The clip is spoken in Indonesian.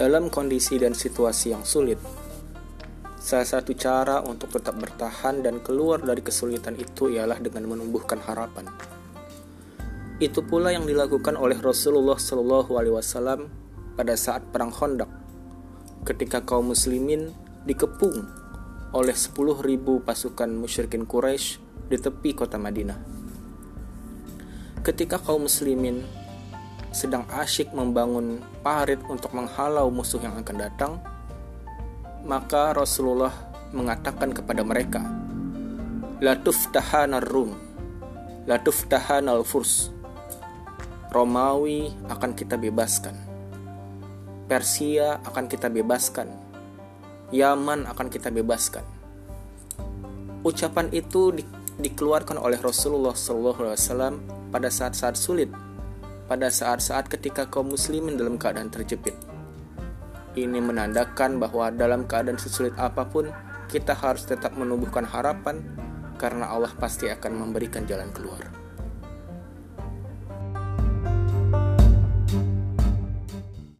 Dalam kondisi dan situasi yang sulit, salah satu cara untuk tetap bertahan dan keluar dari kesulitan itu ialah dengan menumbuhkan harapan. Itu pula yang dilakukan oleh Rasulullah Shallallahu Alaihi Wasallam pada saat perang Hondak, ketika kaum muslimin dikepung oleh 10.000 pasukan musyrikin Quraisy di tepi kota Madinah. Ketika kaum muslimin sedang asyik membangun parit untuk menghalau musuh yang akan datang, maka Rasulullah mengatakan kepada mereka, Latuf tahanar Rum, Latuf tahanal Furs, Romawi akan kita bebaskan, Persia akan kita bebaskan, Yaman akan kita bebaskan. Ucapan itu di, dikeluarkan oleh Rasulullah SAW pada saat-saat sulit pada saat-saat ketika kaum muslimin dalam keadaan terjepit. Ini menandakan bahwa dalam keadaan sesulit apa pun, kita harus tetap menumbuhkan harapan karena Allah pasti akan memberikan jalan keluar.